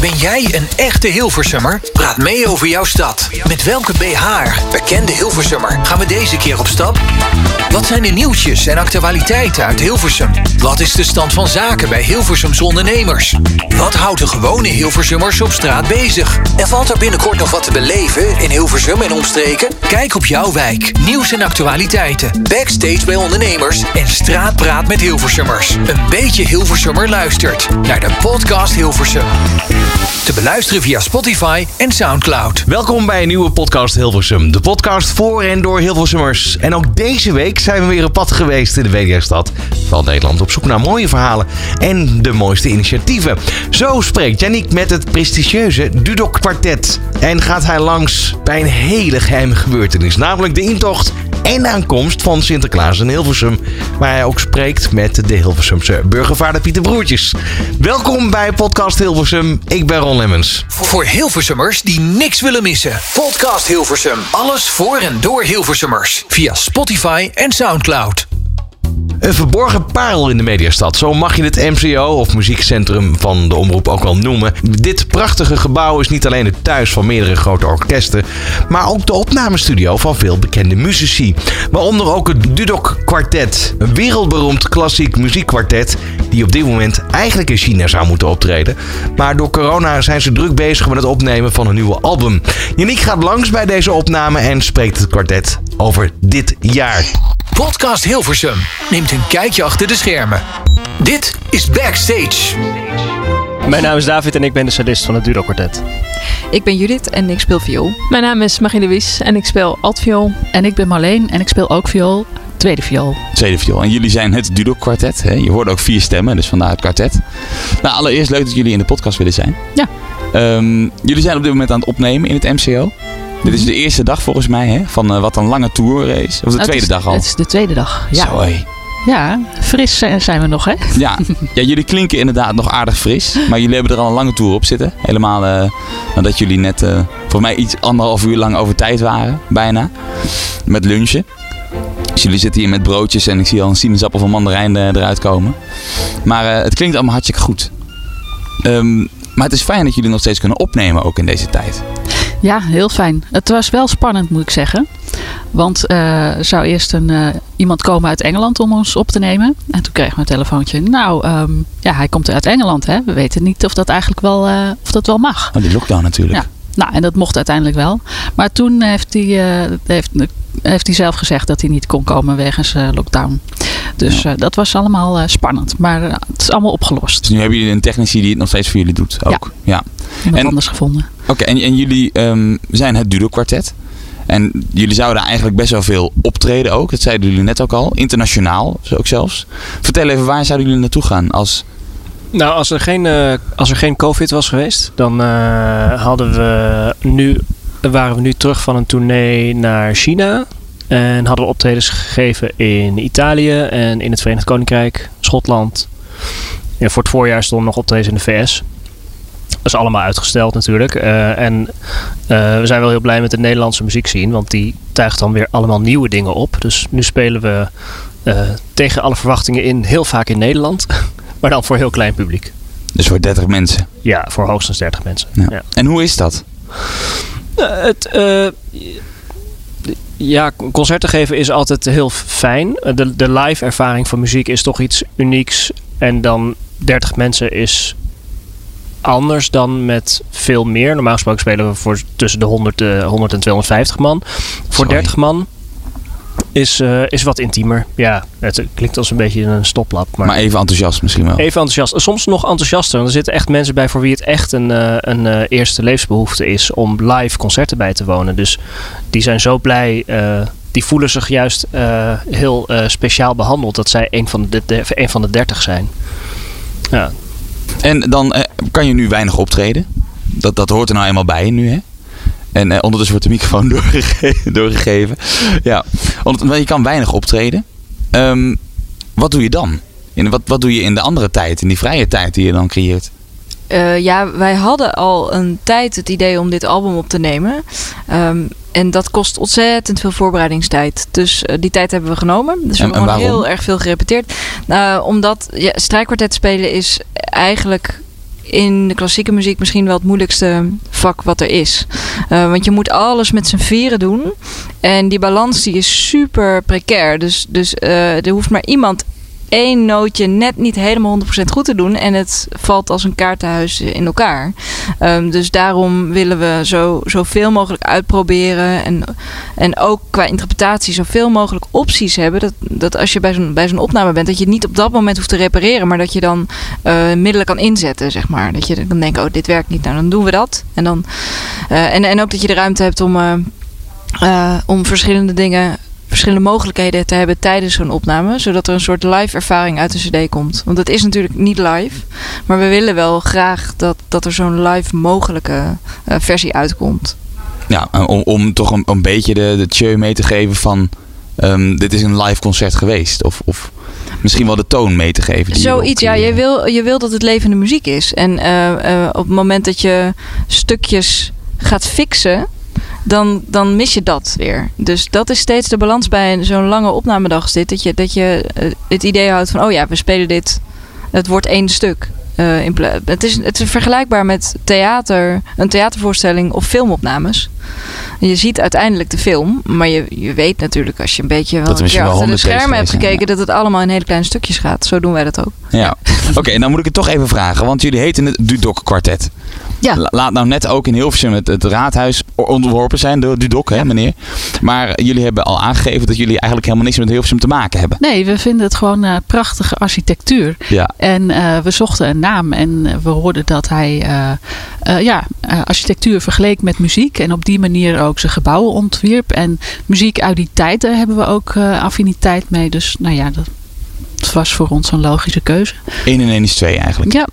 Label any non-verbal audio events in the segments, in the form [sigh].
Ben jij een echte Hilversummer? Praat mee over jouw stad. Met welke BH, bekende Hilversummer, gaan we deze keer op stap? Wat zijn de nieuwtjes en actualiteiten uit Hilversum? Wat is de stand van zaken bij Hilversums ondernemers? Wat houdt de gewone Hilversummers op straat bezig? En valt er binnenkort nog wat te beleven in Hilversum en omstreken? Kijk op jouw wijk, nieuws en actualiteiten, backstage bij ondernemers en straatpraat met Hilversummers. Een beetje Hilversummer luistert naar de podcast Hilversum. Te beluisteren via Spotify en Soundcloud. Welkom bij een nieuwe podcast Hilversum. De podcast voor en door Hilversummers. En ook deze week zijn we weer op pad geweest in de WDR-stad van Nederland. Op zoek naar mooie verhalen en de mooiste initiatieven. Zo spreekt Yannick met het prestigieuze Dudok Quartet. En gaat hij langs bij een hele geheime gebeurtenis. Namelijk de intocht en aankomst van Sinterklaas in Hilversum. Waar hij ook spreekt met de Hilversumse burgervader Pieter Broertjes. Welkom bij podcast Hilversum. Ik ben Ron Lemmens. Voor Hilversummers die niks willen missen. Podcast Hilversum. Alles voor en door Hilversummers. Via Spotify en Soundcloud. Een verborgen parel in de mediastad. Zo mag je het MCO of muziekcentrum van de omroep ook wel noemen. Dit prachtige gebouw is niet alleen het thuis van meerdere grote orkesten, maar ook de opnamestudio van veel bekende muzici. Waaronder ook het Dudok Quartet, een wereldberoemd klassiek muziekkwartet die op dit moment eigenlijk in China zou moeten optreden. Maar door corona zijn ze druk bezig met het opnemen van een nieuwe album. Yannick gaat langs bij deze opname en spreekt het kwartet over dit jaar. Podcast Hilversum neemt een kijkje achter de schermen. Dit is Backstage. Mijn naam is David en ik ben de sadist van het Duro Quartet. Ik ben Judith en ik speel viool. Mijn naam is Marie-Louise en ik speel altviool. En ik ben Marleen en ik speel ook viool. Tweede viool. Tweede viool. En jullie zijn het Dudo Quartet. Hè? Je hoorde ook vier stemmen, dus vandaar het kwartet. Nou, allereerst leuk dat jullie in de podcast willen zijn. Ja. Ehm, jullie zijn op dit moment aan het opnemen in het MCO. Dit is de eerste dag volgens mij hè, van eh, wat een lange tour is. Of de Nou, tweede is- dag al. Het is de tweede dag. Ja, Zo, ja fris zijn we nog, hè? Ja. [laughs] ja, jullie klinken inderdaad nog aardig fris. Maar jullie hebben er al een lange tour op zitten. Helemaal eh, nadat jullie net eh voor mij iets anderhalf uur lang over tijd waren. Bijna. Met lunchen. Dus jullie zitten hier met broodjes en ik zie al een sinaasappel van mandarijn eruit komen. Maar het klinkt allemaal hartstikke goed. Ehm, maar het is fijn dat jullie nog steeds kunnen opnemen ook in deze tijd. Ja, heel fijn. Het was wel spannend, moet ik zeggen. Want eh, er zou eerst een, eh, iemand komen uit Engeland om ons op te nemen. En toen kregen we een telefoontje. Nou, ehm, ja, hij komt uit Engeland, hè. We weten niet of dat eigenlijk wel, eh, of dat wel mag. Oh, die lockdown natuurlijk. Ja. Nou, en dat mocht uiteindelijk wel. Maar toen heeft hij, eh, heeft, heeft hij zelf gezegd dat hij niet kon komen wegens eh, lockdown. Dus Ja. eh, dat was allemaal eh, spannend. Maar eh, het is allemaal opgelost. Dus nu hebben jullie een technici die het nog steeds voor jullie doet ook. Ja. Iemand En- anders gevonden. Oké, en, en jullie ehm, zijn het Dudo Quartet. En jullie zouden eigenlijk best wel veel optreden ook. Dat zeiden jullie net ook al. Internationaal ook zelfs. Vertel even, waar zouden jullie naartoe gaan? Als, Nou, als er geen, eh, als er geen COVID was geweest, dan eh, hadden we nu, waren we nu terug van een tournee naar China. En hadden we optredens gegeven in Italië en in het Verenigd Koninkrijk, Schotland. Voor het voorjaar stonden nog optredens in de VS. Dat is allemaal uitgesteld natuurlijk. Eh, en eh, we zijn wel heel blij met de Nederlandse muziekscene, want die tuigt dan weer allemaal nieuwe dingen op. Dus nu spelen we eh, tegen alle verwachtingen in heel vaak in Nederland. [laughs] Maar dan voor heel klein publiek. dus voor 30 mensen. Ja, voor hoogstens 30 mensen. Ja. Ja. En hoe is dat? Het, ja, concerten geven is altijd heel fijn. De, de live ervaring van muziek is toch iets unieks. En dan 30 mensen is anders dan met veel meer. Normaal gesproken spelen we voor tussen de 100, eh, 100 en 250 man. Voor Sorry. 30 man is, eh, is wat intiemer. Ja, het klinkt als een beetje een stoplap. Maar even enthousiast misschien wel. Even enthousiast. Soms nog enthousiaster. Want er zitten echt mensen bij voor wie het echt een, eh, een eh, eerste levensbehoefte is om live concerten bij te wonen. Dus die zijn zo blij. eh, die voelen zich juist eh, heel eh, speciaal behandeld dat zij een van de, de, een van de dertig zijn. Ja, En dan eh, kan je nu weinig optreden. Dat, dat hoort er nou eenmaal bij nu, hè? En eh, ondertussen wordt de microfoon [laughs] doorgege- doorgegeven. Ja, maar je kan weinig optreden. Ehm, wat doe je dan? In, wat, wat doe je in de andere tijd, in die vrije tijd die je dan creëert? Eh, ja, wij hadden al een tijd het idee om dit album op te nemen. Ehm, en dat kost ontzettend veel voorbereidingstijd. Dus eh, die tijd hebben we genomen. Dus we En- hebben gewoon heel erg veel gerepeteerd. Nou, omdat ja, strijkkwartet spelen is eigenlijk in de klassieke muziek misschien wel het moeilijkste vak wat er is. Uh, want je moet alles met z'n vieren doen. En die balans die is super precair. Dus, dus uh, er hoeft maar iemand één nootje net niet helemaal 100% goed te doen. En het valt als een kaartenhuis in elkaar. Um, dus daarom willen we zo, zoveel mogelijk uitproberen. En, en ook qua interpretatie zoveel mogelijk opties hebben. Dat, dat als je bij zo'n, bij zo'n opname bent, dat je niet op dat moment hoeft te repareren. Maar dat je dan uh, middelen kan inzetten, zeg maar. Dat je dan denkt, oh, dit werkt niet. Nou, dan doen we dat. En, dan, uh, en, en ook dat je de ruimte hebt om, uh, om verschillende dingen verschillende mogelijkheden te hebben tijdens zo'n opname. Zodat er een soort live ervaring uit de cd komt. Want het is natuurlijk niet live. Maar we willen wel graag dat, dat er zo'n live mogelijke uh, versie uitkomt. Ja, om, om toch een, een beetje de, de mee te geven van... Um, dit is een live concert geweest. Of, of misschien wel de toon mee te geven. Zoiets, ja. Je wil, je wil dat het levende muziek is. En uh, uh, op het moment dat je stukjes gaat fixen dan, dan mis je dat weer. Dus dat is steeds de balans bij zo'n lange opnamedag. Dat je, dat je het idee houdt van, oh ja, we spelen dit. Het wordt één stuk. Uh, in het, is, het is vergelijkbaar met theater, een theatervoorstelling of filmopnames. Je ziet uiteindelijk de film, maar je, je weet natuurlijk als je een beetje wel een keer achter de schermen hebt gekeken, ja. dat het allemaal in hele kleine stukjes gaat. Zo doen wij dat ook. Ja, oké, okay, dan moet ik het toch even vragen, want jullie heten het Dudok Quartet. Ja. Laat nou net ook in Hilversum het, het raadhuis onderworpen zijn door Dudok, hè meneer. Maar jullie hebben al aangegeven dat jullie eigenlijk helemaal niks met Hilversum te maken hebben. Nee, we vinden het gewoon uh, prachtige architectuur. Ja. En uh, we zochten een naam en we hoorden dat hij uh, ja, architectuur vergeleek met muziek. En op die manier ook zijn gebouwen ontwierp. En muziek uit die tijd, daar hebben we ook affiniteit mee. Dus nou ja, dat was voor ons een logische keuze. 1 en 1 is 2 eigenlijk. Ja.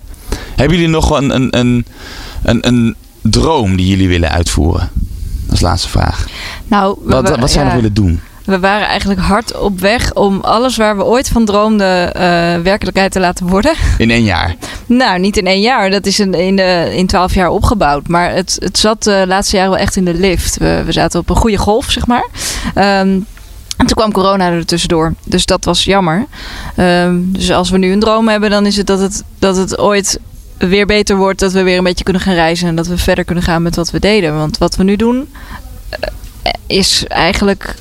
Hebben jullie nog een, een, een, een, een droom die jullie willen uitvoeren? Als laatste vraag. Nou, wat, wat zou je nog willen doen? We waren eigenlijk hard op weg om alles waar we ooit van droomden uh, werkelijkheid te laten worden. [laughs] In één jaar? Nou, niet in één jaar. Dat is in, in, de, in twaalf jaar opgebouwd. Maar het, het zat de laatste jaren wel echt in de lift. We, we zaten op een goede golf, zeg maar. Um, en toen kwam corona er tussendoor. Dus dat was jammer. Um, dus als we nu een droom hebben, dan is het dat het, dat het ooit weer beter wordt. Dat we weer een beetje kunnen gaan reizen. En dat we verder kunnen gaan met wat we deden. Want wat we nu doen, is eigenlijk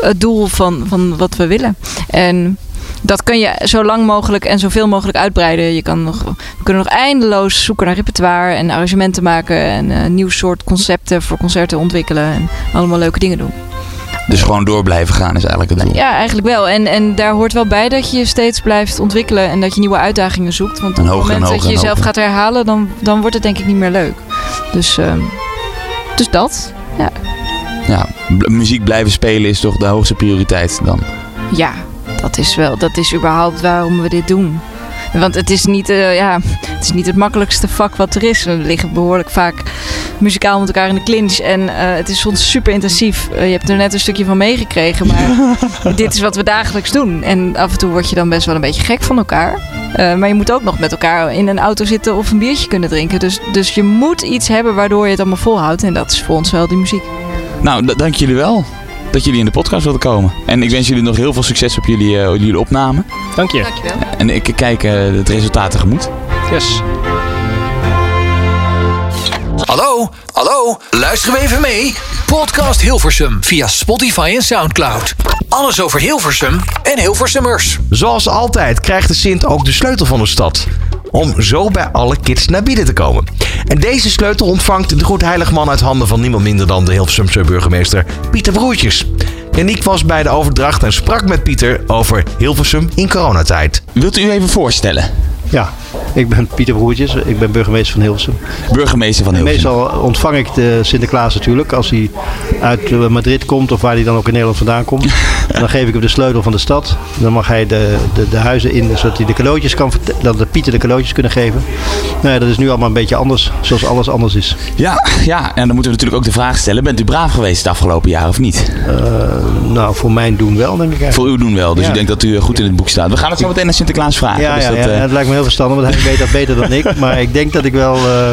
het doel van, van wat we willen. En dat kun je zo lang mogelijk en zoveel mogelijk uitbreiden. Je kan nog, we kunnen nog eindeloos zoeken naar repertoire en arrangementen maken. En een nieuw soort concepten voor concerten ontwikkelen. En allemaal leuke dingen doen. Dus gewoon door blijven gaan is eigenlijk het doel. Ja, eigenlijk wel. En, en daar hoort wel bij dat je je steeds blijft ontwikkelen en dat je nieuwe uitdagingen zoekt. Want op het moment dat je jezelf gaat herhalen, dan, dan wordt het denk ik niet meer leuk. Dus, uh, dus dat. Ja. Ja, muziek blijven spelen is toch de hoogste prioriteit dan? Ja, dat is wel. Dat is überhaupt waarom we dit doen. Want het is, niet, uh, ja, het is niet het makkelijkste vak wat er is. We liggen behoorlijk vaak muzikaal met elkaar in de clinch. En uh, het is soms super intensief. Uh, je hebt er net een stukje van meegekregen. Maar [laughs] dit is wat we dagelijks doen. En af en toe word je dan best wel een beetje gek van elkaar. maar je moet ook nog met elkaar in een auto zitten of een biertje kunnen drinken. Dus, dus je moet iets hebben waardoor je het allemaal volhoudt. En dat is voor ons wel die muziek. Nou, dank jullie wel dat jullie in de podcast wilden komen. En ik wens jullie nog heel veel succes op jullie, uh, jullie opname. Dank je. Dankjewel. En ik kijk uh, het resultaat tegemoet. Yes. Hallo, hallo, luisteren we even mee? Podcast Hilversum via Spotify en Soundcloud. Alles over Hilversum en Hilversummers. Zoals altijd krijgt de Sint ook de sleutel van de stad. Om zo bij alle kids naar binnen te komen. En deze sleutel ontvangt de Goedheiligman uit handen van niemand minder dan de Hilversumse burgemeester Pieter Broertjes. En ik was bij de overdracht en sprak met Pieter over Hilversum in coronatijd. Wilt u u even voorstellen? Ja, ik ben Pieter Broertjes. Ik ben burgemeester van Hilversum. Burgemeester van Hilversum. Meestal ontvang ik de Sinterklaas natuurlijk. Als hij uit Madrid komt of waar hij dan ook in Nederland vandaan komt. [laughs] dan geef ik hem de sleutel van de stad. Dan mag hij de, de, de huizen in, zodat hij de cadeautjes kan dat de Pieter de cadeautjes kunnen geven. Nou ja, dat is nu allemaal een beetje anders, zoals alles anders is. Ja, ja, en dan moeten we natuurlijk ook de vraag stellen. Bent u braaf geweest het afgelopen jaar of niet? Uh, nou, voor mijn doen wel, denk ik eigenlijk. Voor uw doen wel. Dus ja. u denkt dat u goed in het boek staat. We gaan het zo meteen aan Sinterklaas vragen. Ja, dus ja, dat, ja, het lijkt me heel verstandig, hij weet dat beter dan ik. Maar ik denk dat ik wel uh,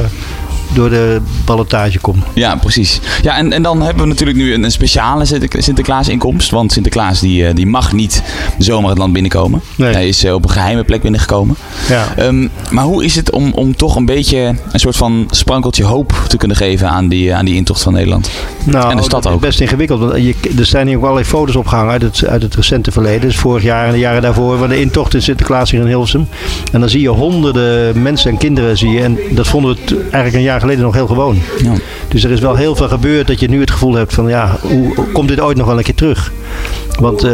door de ballotage kom. Ja, precies. Ja, en, en dan hebben we natuurlijk nu een, een speciale Sinter- Sinterklaas-inkomst. Want Sinterklaas die, eh, die mag niet zomaar het land binnenkomen. Nee. Hij is eh, op een geheime plek binnengekomen. Ja. Ehm, maar hoe is het om, om toch een beetje een soort van sprankeltje hoop te kunnen geven aan die, aan die intocht van Nederland? Nou, En de stad dat is ook. best ingewikkeld. Want je, er zijn hier ook allerlei foto's opgehangen uit het, uit het recente verleden. Dus vorig jaar en de jaren daarvoor. Van de intocht in Sinterklaas hier in Hilversum. En dan zie je honderden mensen en kinderen. Zie je, en dat vonden we het eigenlijk een jaar geleden nog heel gewoon. Ja. Dus er is wel heel veel gebeurd dat je nu het gevoel hebt van ja, hoe komt dit ooit nog wel een keer terug? Want eh,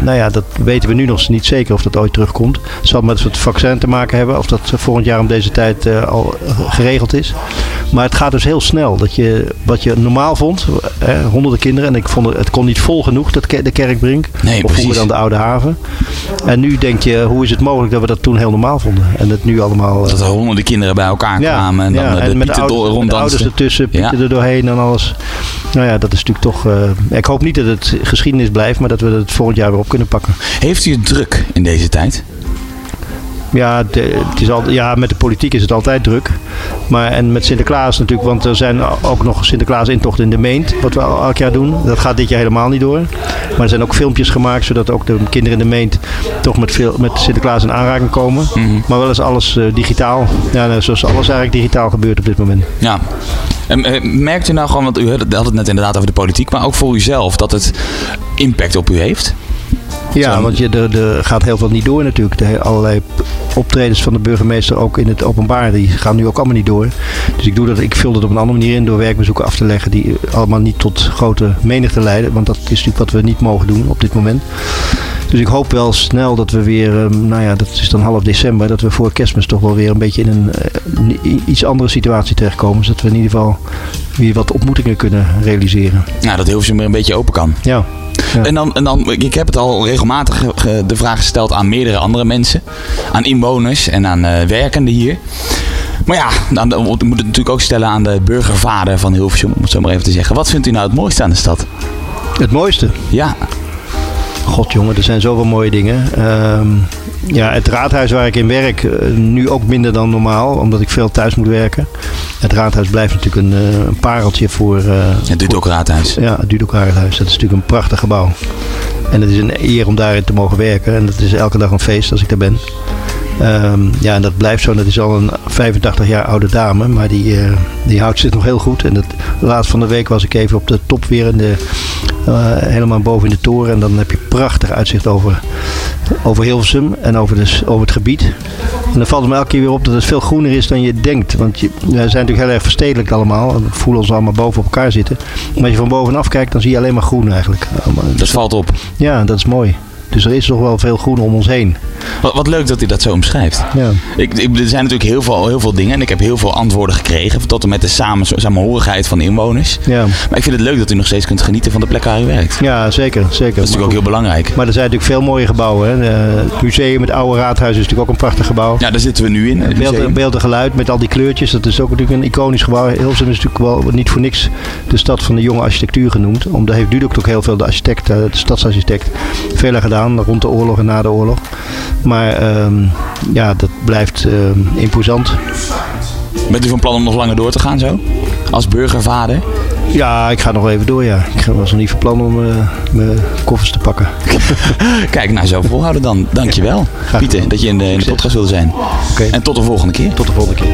nou ja, dat weten we nu nog niet zeker of dat ooit terugkomt. Het zal met het vaccin te maken hebben of dat volgend jaar om deze tijd eh, al geregeld is. Maar het gaat dus heel snel. Dat je, wat je normaal vond, hè, honderden kinderen. En ik vond het, het kon niet vol genoeg, dat, ke- de kerkbrink. Nee, of vroeger dan de Oude Haven. En nu denk je, hoe is het mogelijk dat we dat toen heel normaal vonden? En het nu allemaal... eh, Dat er honderden kinderen bij elkaar kwamen en dan ja, eh, de en met de ouders, door met de ouders ertussen, Ja. pieten er doorheen en alles. Nou ja, dat is natuurlijk toch... eh, ik hoop niet dat het geschiedenis maar dat we het volgend jaar weer op kunnen pakken. Heeft u druk in deze tijd? Ja, de- het is al, ja, met de politiek is het altijd druk. Maar, en met Sinterklaas natuurlijk, want er zijn ook nog Sinterklaas-intochten in de Meent, wat we elk jaar doen. Dat gaat dit jaar helemaal niet door. Maar er zijn ook filmpjes gemaakt, zodat ook de kinderen in de Meent toch met, veel, met Sinterklaas in aanraking komen. Maar wel eens alles eh, digitaal. Ja, zoals alles eigenlijk digitaal gebeurt op dit moment. Ja. En, eh, merkt u nou gewoon, want u had het net inderdaad over de politiek, maar ook voor uzelf, dat het impact op u heeft? Ja, Zo. want je, er, er gaat heel veel niet door natuurlijk. De, allerlei optredens van de burgemeester, ook in het openbaar, die gaan nu ook allemaal niet door. Dus ik, doe dat, ik vul dat op een andere manier in door werkbezoeken af te leggen die allemaal niet tot grote menigte leiden. Want dat is natuurlijk wat we niet mogen doen op dit moment. Dus ik hoop wel snel dat we weer, ehm, nou ja, dat is dan half december, dat we voor kerstmis toch wel weer een beetje in een eh, iets andere situatie terechtkomen. Zodat we in ieder geval weer wat ontmoetingen kunnen realiseren. Nou, dat Hilversum weer een beetje open kan. Ja. Ja. En dan, en dan, ik heb het al regelmatig ge- ge- de vraag gesteld aan meerdere andere mensen. Aan inwoners en aan eh, werkenden hier. Maar ja, dan, dan moet ik het natuurlijk ook stellen aan de burgervader van Hilversum, om het zo maar even te zeggen. Wat vindt u nou het mooiste aan de stad? Het mooiste. Ja, God jongen, er zijn zoveel mooie dingen. Ehm, ja, het raadhuis waar ik in werk, eh, nu ook minder dan normaal, omdat ik veel thuis moet werken. Het raadhuis blijft natuurlijk een, eh, een pareltje voor... eh, het ook raadhuis. ja, het Dudok Raadhuis. Dat is natuurlijk een prachtig gebouw. En het is een eer om daarin te mogen werken. En dat is elke dag een feest als ik daar ben. Ehm, ja, en dat blijft zo. Dat is al een 85 jaar oude dame. Maar die, die houdt zich nog heel goed. En dat, laatst van de week was ik even op de top weer. In de, helemaal boven in de toren. En dan heb je prachtig uitzicht over, over Hilversum. En over, de, s- over het gebied. En dan valt het me elke keer weer op dat het veel groener is dan je denkt. Want je, we zijn natuurlijk heel erg verstedelijk allemaal. En we voelen ons allemaal boven op elkaar zitten. Maar als je van bovenaf kijkt, dan zie je alleen maar groen eigenlijk. Dat valt op. Ja, dat is mooi. Dus er is nog wel veel groen om ons heen. Wat, wat leuk dat u dat zo omschrijft. Ja. Ik, ik- er zijn natuurlijk heel veel, heel veel dingen en ik heb heel veel antwoorden gekregen. Tot en met de samen, samenhorigheid van inwoners. Ja. Maar ik vind het leuk dat u nog steeds kunt genieten van de plek waar u werkt. ja, zeker. zeker. Dat is natuurlijk ook heel belangrijk. Maar er zijn natuurlijk veel mooie gebouwen. Hè. Het museum, het oude raadhuis is natuurlijk ook een prachtig gebouw. Ja, daar zitten we nu in. het Beeld, beeld en geluid met al die kleurtjes. Dat is ook natuurlijk een iconisch gebouw. Hilversum is natuurlijk wel niet voor niks de stad van de jonge architectuur genoemd. Omdat heeft Dudok ook heel veel, de architect, eh, de stadsarchitect, veel aan gedaan. Rond de oorlog en na de oorlog. Maar ehm, ja, dat blijft ehm, imposant. Bent u van plan om nog langer door te gaan zo? Als burgervader? Ja, ik ga nog even door, ja. Ik was nog niet van plan om eh, mijn koffers te pakken. [laughs] Kijk, nou zo volhouden dan. Dankjewel, Graag Pieter, dat je in de, in de podcast wilde zijn. Oké, En tot de volgende keer. tot de volgende keer.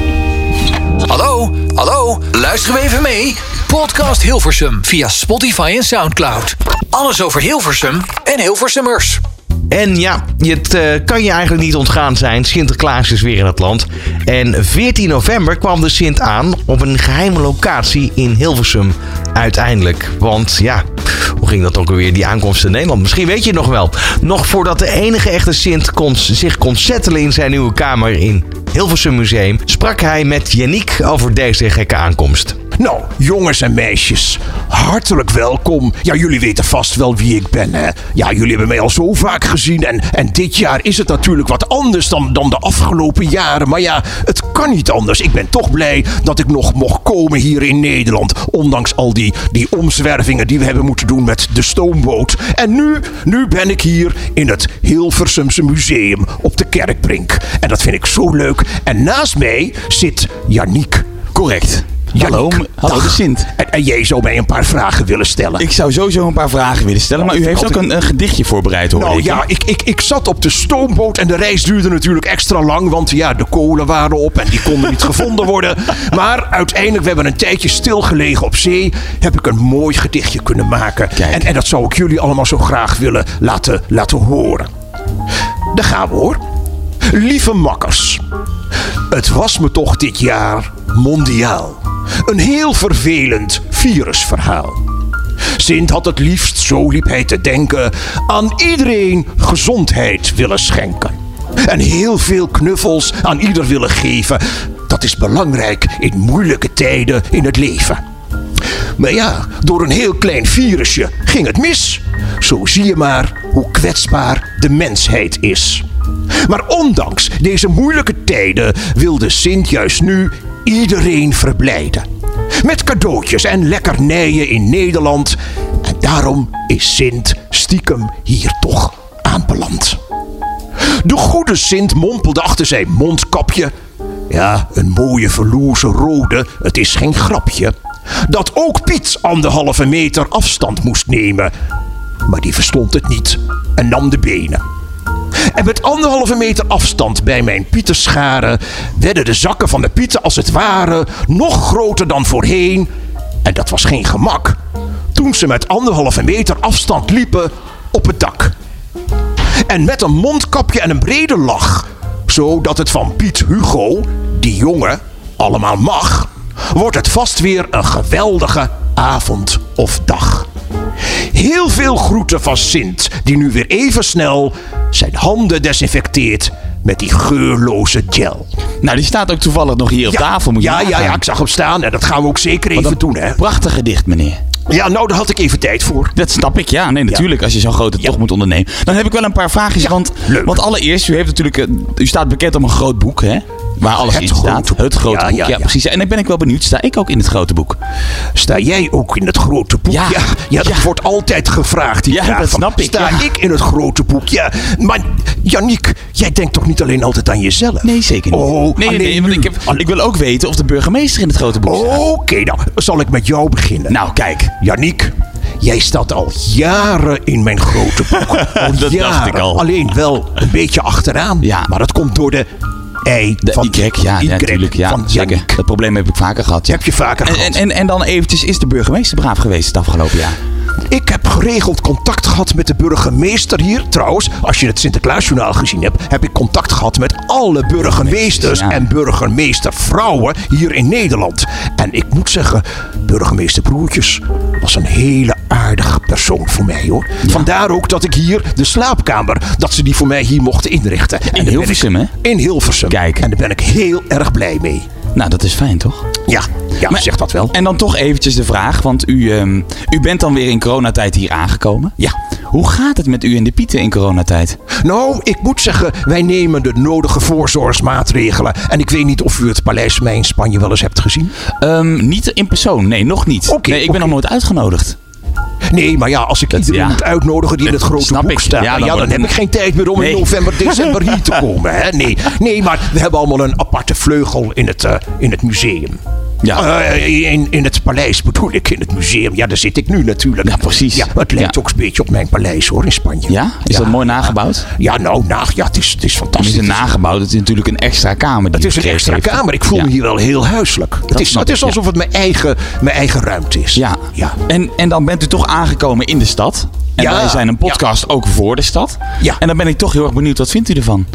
Hallo, hallo, luisteren we even mee? Podcast Hilversum via Spotify en Soundcloud. Alles over Hilversum en Hilversummers. En ja, het eh, kan je eigenlijk niet ontgaan zijn. Sinterklaas is weer in het land. En 14 november kwam de Sint aan op een geheime locatie in Hilversum. Uiteindelijk. Want ja, hoe ging dat ook alweer, die aankomst in Nederland? Misschien weet je het nog wel. Nog voordat de enige echte Sint kon, zich kon settelen in zijn nieuwe kamer in Hilversum Museum... sprak hij met Yannick over deze gekke aankomst. Nou, jongens en meisjes, hartelijk welkom. Ja, jullie weten vast wel wie ik ben, hè? Ja, jullie hebben mij al zo vaak gezien. En, en dit jaar is het natuurlijk wat anders dan, dan de afgelopen jaren. Maar ja, het kan niet anders. Ik ben toch blij dat ik nog mocht komen hier in Nederland. Ondanks al die, die omzwervingen die we hebben moeten doen met de stoomboot. En nu, nu ben ik hier in het Hilversumse Museum op de Kerkbrink. En dat vind ik zo leuk. En naast mij zit Yannick. Correct. Hallo, hallo de. Sint. En, en jij zou mij een paar vragen willen stellen. Ik zou sowieso een paar vragen willen stellen, maar u heeft ook een, een gedichtje voorbereid hoor Nou ik. ja, ik, ik, ik zat op de stoomboot en de reis duurde natuurlijk extra lang. Want ja, de kolen waren op en die konden niet [laughs] gevonden worden. Maar uiteindelijk, we hebben een tijdje stilgelegen op zee. Heb ik een mooi gedichtje kunnen maken. Kijk. En, en dat zou ik jullie allemaal zo graag willen laten, laten horen. Daar gaan we hoor. Lieve makkers. Het was me toch dit jaar mondiaal. Een heel vervelend virusverhaal. Sint had het liefst, zo liep hij te denken, aan iedereen gezondheid willen schenken. En heel veel knuffels aan ieder willen geven. Dat is belangrijk in moeilijke tijden in het leven. Maar ja, door een heel klein virusje ging het mis. Zo zie je maar hoe kwetsbaar de mensheid is. Maar ondanks deze moeilijke tijden wilde Sint juist nu iedereen verblijden. Met cadeautjes en lekkernijen in Nederland. En daarom is Sint stiekem hier toch aanbeland. De goede Sint mompelde achter zijn mondkapje. Ja, een mooie verloze rode, het is geen grapje. Dat ook Piet anderhalve meter afstand moest nemen. Maar die verstond het niet en nam de benen. En met anderhalve meter afstand bij mijn Pieterscharen werden de zakken van de Pieten als het ware nog groter dan voorheen. En dat was geen gemak. Toen ze met anderhalve meter afstand liepen op het dak. En met een mondkapje en een brede lach. Zodat het van Piet Hugo, die jongen, allemaal mag. Wordt het vast weer een geweldige avond of dag. Heel veel groeten van Sint, die nu weer even snel zijn handen desinfecteert met die geurloze gel. Nou, die staat ook toevallig nog hier op tafel, moet je ja, ja, nagaan. ja, ik zag hem staan en dat gaan we ook zeker Wat even doen, hè? Prachtig gedicht, meneer. Ja, nou, daar had ik even tijd voor. Dat snap ik, ja. Nee, natuurlijk, als je zo'n grote tocht moet ondernemen. Dan heb ik wel een paar vraagjes, want, leuk. want allereerst, u heeft natuurlijk, u staat bekend om een groot boek, hè? Waar alles Het in staat. Het grote Ja, boek, ja, precies. En dan ben ik wel benieuwd, sta ik ook in het grote boek? Sta jij ook in het grote boek? Ja. ja, dat wordt altijd gevraagd. die Ja, vraag dat van, snap ik, Sta ik in het grote boek? Ja, maar Yannick, jij denkt toch niet alleen altijd aan jezelf? Nee, zeker niet. Oh, nee, nee, want ik, heb, ik wil ook weten of de burgemeester in het grote boek staat. Oké, nou, zal ik met jou beginnen? Nou, kijk. Yannick, jij staat al jaren in mijn grote boek. [laughs] Al dacht jaren. ik al. Alleen wel een beetje achteraan. Ja. Maar dat komt door de De van Y, ja, ja, natuurlijk. Ja, van zeker. Dat probleem heb ik vaker gehad. Ja. Heb je vaker en, gehad. en, en, en dan eventjes, is de burgemeester braaf geweest het afgelopen jaar? Ik heb geregeld contact gehad met de burgemeester hier. Trouwens, als je het Sinterklaasjournaal gezien hebt, heb ik contact gehad met alle burgemeesters en burgemeestervrouwen hier in Nederland. En ik moet zeggen, burgemeester Broertjes was een hele aardige persoon voor mij hoor. Vandaar ook dat ik hier de slaapkamer, dat ze die voor mij hier mochten inrichten. En ik- Hilversum, hè? In Hilversum. Kijk. En daar ben ik heel erg blij mee. Nou, dat is fijn, toch? Ja, ja Maar- zeg dat wel. En dan toch eventjes de vraag, want u, ehm, u bent dan weer in coronatijd hier aangekomen. Ja. Hoe gaat het met u en de Pieten in coronatijd? Nou, ik moet zeggen, wij nemen de nodige voorzorgsmaatregelen. En ik weet niet of u het Paleis Mij in Spanje wel eens hebt gezien. Ehm, niet in persoon, nee, nog niet. Nee, ik ben nog nooit uitgenodigd. Nee, maar ja, als ik iedereen ja. moet uitnodigen die in het grote snap boek staat, Ja, ja, dan dan, heb ik geen tijd meer om Nee. in november, december hier te [laughs] komen. Hè? Nee, nee, maar we hebben allemaal een aparte vleugel in het, eh, in het museum. Ja. Eh, in, in het paleis bedoel ik, in het museum. Ja, daar zit ik nu natuurlijk. Ja, precies. Ja, het lijkt Ja. ook een beetje op mijn paleis hoor, in Spanje. Ja? Is dat mooi nagebouwd? Ja, nou, nou ja, het is, het is Het fantastisch. is een nagebouwd, het is natuurlijk een extra kamer. Die Het is een extra heeft. kamer. Ik voel me hier wel heel huiselijk. Het is, het is alsof het mijn eigen, mijn eigen ruimte is. Ja. ja. En, en dan bent u toch aangekomen in de stad. En wij zijn een podcast ook voor de stad. Ja. En dan ben ik toch heel erg benieuwd, wat vindt u ervan?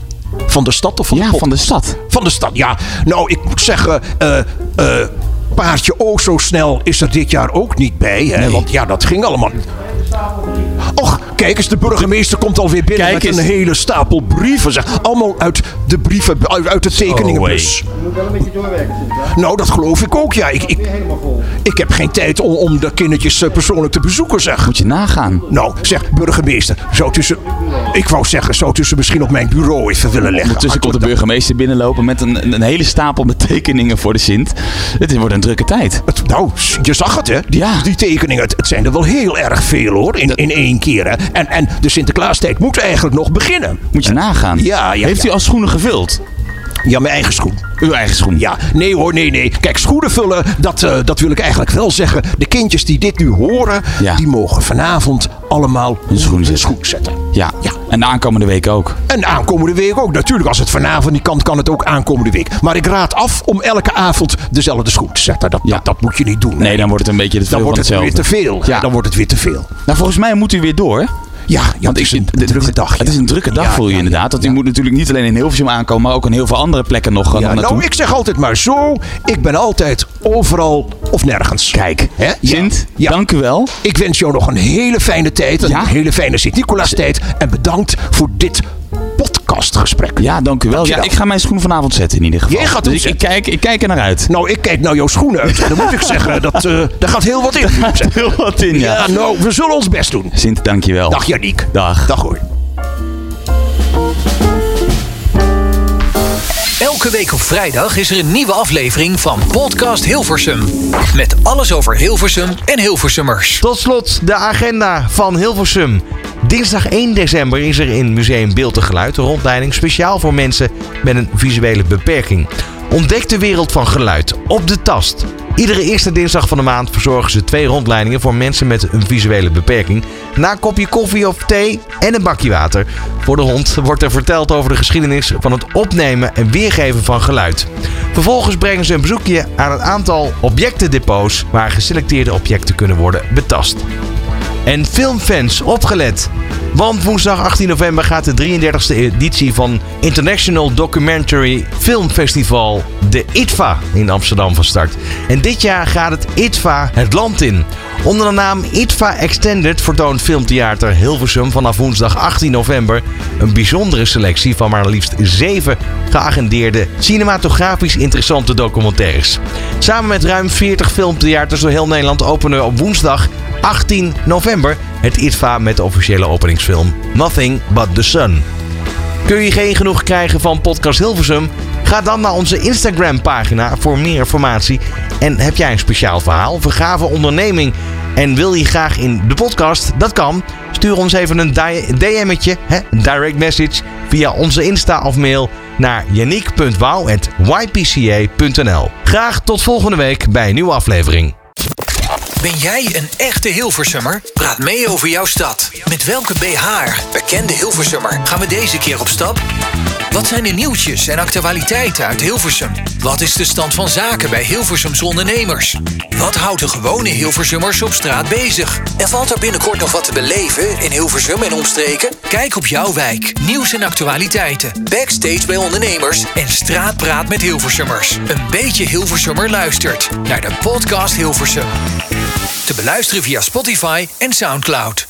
Van de stad of van ja, de van de stad. Van de stad, ja. Nou, ik moet zeggen, eh eh, paardje O zo snel is er dit jaar ook niet bij. Hè? Nee. Want ja, dat ging allemaal. Och, kijk eens, de burgemeester komt alweer binnen Kijk met een hele stapel brieven. Zeg. Allemaal uit de brieven, uit, uit de tekeningenbus. Nou, dat geloof ik ook, ja. Ik, ik, ik heb geen tijd om, om de kindertjes eh, persoonlijk te bezoeken, zeg. Moet je nagaan. Nou, zeg, burgemeester, zou tussen... Ik wou zeggen, zou tussen misschien op mijn bureau even willen leggen. Ondertussen komt de burgemeester binnenlopen met een, een, een hele stapel met tekeningen voor de Sint. Het wordt een drukke tijd. Het, nou, je zag het, hè? Die, Ja. die tekeningen. Het, het zijn er wel heel erg veel, hoor. In, in één keer, hè? En, en de Sinterklaastijd moet eigenlijk nog beginnen. Moet je nagaan. Ja, ja, Heeft ja. al schoenen gevuld? Ja, mijn eigen schoen. Uw eigen schoen. Ja, nee hoor, nee, nee. Kijk, schoenen vullen, dat, eh, dat wil ik eigenlijk wel zeggen. De kindjes die dit nu horen, Ja. die mogen vanavond allemaal Hun schoen zetten. schoen zetten. Ja. Ja. En de aankomende week ook. En aankomende week ook. Natuurlijk, als het vanavond niet kan, kan het ook aankomende week. Maar ik raad af om elke avond dezelfde schoen te zetten. Dat, Ja. dat, dat moet je niet doen. Nee, dan wordt het een beetje te veel dan wordt het weer te veel. Ja. Dan wordt het weer te veel. Nou, volgens mij moet u weer door. Ja, ja het is een drukke dag. Het is een drukke dag Ja, voor u inderdaad. Want u moet natuurlijk niet alleen in Hilversum aankomen, maar ook in heel veel andere plekken nog, Ja, nog naartoe. nou, ik zeg altijd maar zo. Ik ben altijd overal of nergens. Kijk, Hè? Sint, Ja. dank u wel. Ik wens jou nog een hele fijne tijd. Een hele fijne Sint-Nicolaas tijd. En bedankt voor dit podcastgesprek. Ja, dank u wel. Ja, Dankjewel. ik ga mijn schoen vanavond zetten in ieder geval. Jij gaat dus ik, kijk, ik kijk er naar uit. Nou, ik kijk naar jouw schoenen uit. Dan moet ik zeggen, dat, eh daar gaat heel wat in. [laughs] Heel wat in, ja. Ja, nou, we zullen ons best doen. Sint, dank je wel. Dag Janiek. Dag. Dag hoor. Elke week op vrijdag is er een nieuwe aflevering van Podcast Hilversum. Met alles over Hilversum en Hilversummers. Tot slot de agenda van Hilversum. Dinsdag 1 december is er in Museum Beeld en Geluid een rondleiding speciaal voor mensen met een visuele beperking. Ontdek de wereld van geluid op de tast. Iedere eerste dinsdag van de maand verzorgen ze twee rondleidingen voor mensen met een visuele beperking. Na een kopje koffie of thee en een bakje water. Voor de hond wordt er verteld over de geschiedenis van het opnemen en weergeven van geluid. Vervolgens brengen ze een bezoekje aan een aantal objectendepots waar geselecteerde objecten kunnen worden betast. En filmfans, opgelet! Want woensdag 18 november gaat de 33e editie van International Documentary Film Festival, de ITVA, in Amsterdam van start. En dit jaar gaat het ITVA het land in. Onder de naam ITVA Extended vertoont Filmtheater Hilversum vanaf woensdag 18 november een bijzondere selectie van maar liefst zeven geagendeerde cinematografisch interessante documentaires. Samen met ruim 40 filmtheaters door heel Nederland openen op woensdag 18 november het ITVA met de officiële openingsfilm Nothing But The Sun. Kun je geen genoeg krijgen van Podcast Hilversum? Ga dan naar onze Instagram pagina voor meer informatie. En heb jij een speciaal verhaal, vergave onderneming en wil je graag in de podcast? Dat kan. Stuur ons even een DM'tje, een direct message, via onze Insta of mail naar yannick.wouw.ypca.nl. Graag tot volgende week bij een nieuwe aflevering. Ben jij een echte Hilversummer? Praat mee over jouw stad. Met welke BH, bekende Hilversummer, gaan we deze keer op stap? Wat zijn de nieuwtjes en actualiteiten uit Hilversum? Wat is de stand van zaken bij Hilversums ondernemers? Wat houdt de gewone Hilversummers op straat bezig? En valt er binnenkort nog wat te beleven in Hilversum en omstreken? Kijk op jouw wijk, nieuws en actualiteiten, backstage bij ondernemers en straatpraat met Hilversummers. Een beetje Hilversummer luistert naar de podcast Hilversum. Te beluisteren via Spotify en Soundcloud.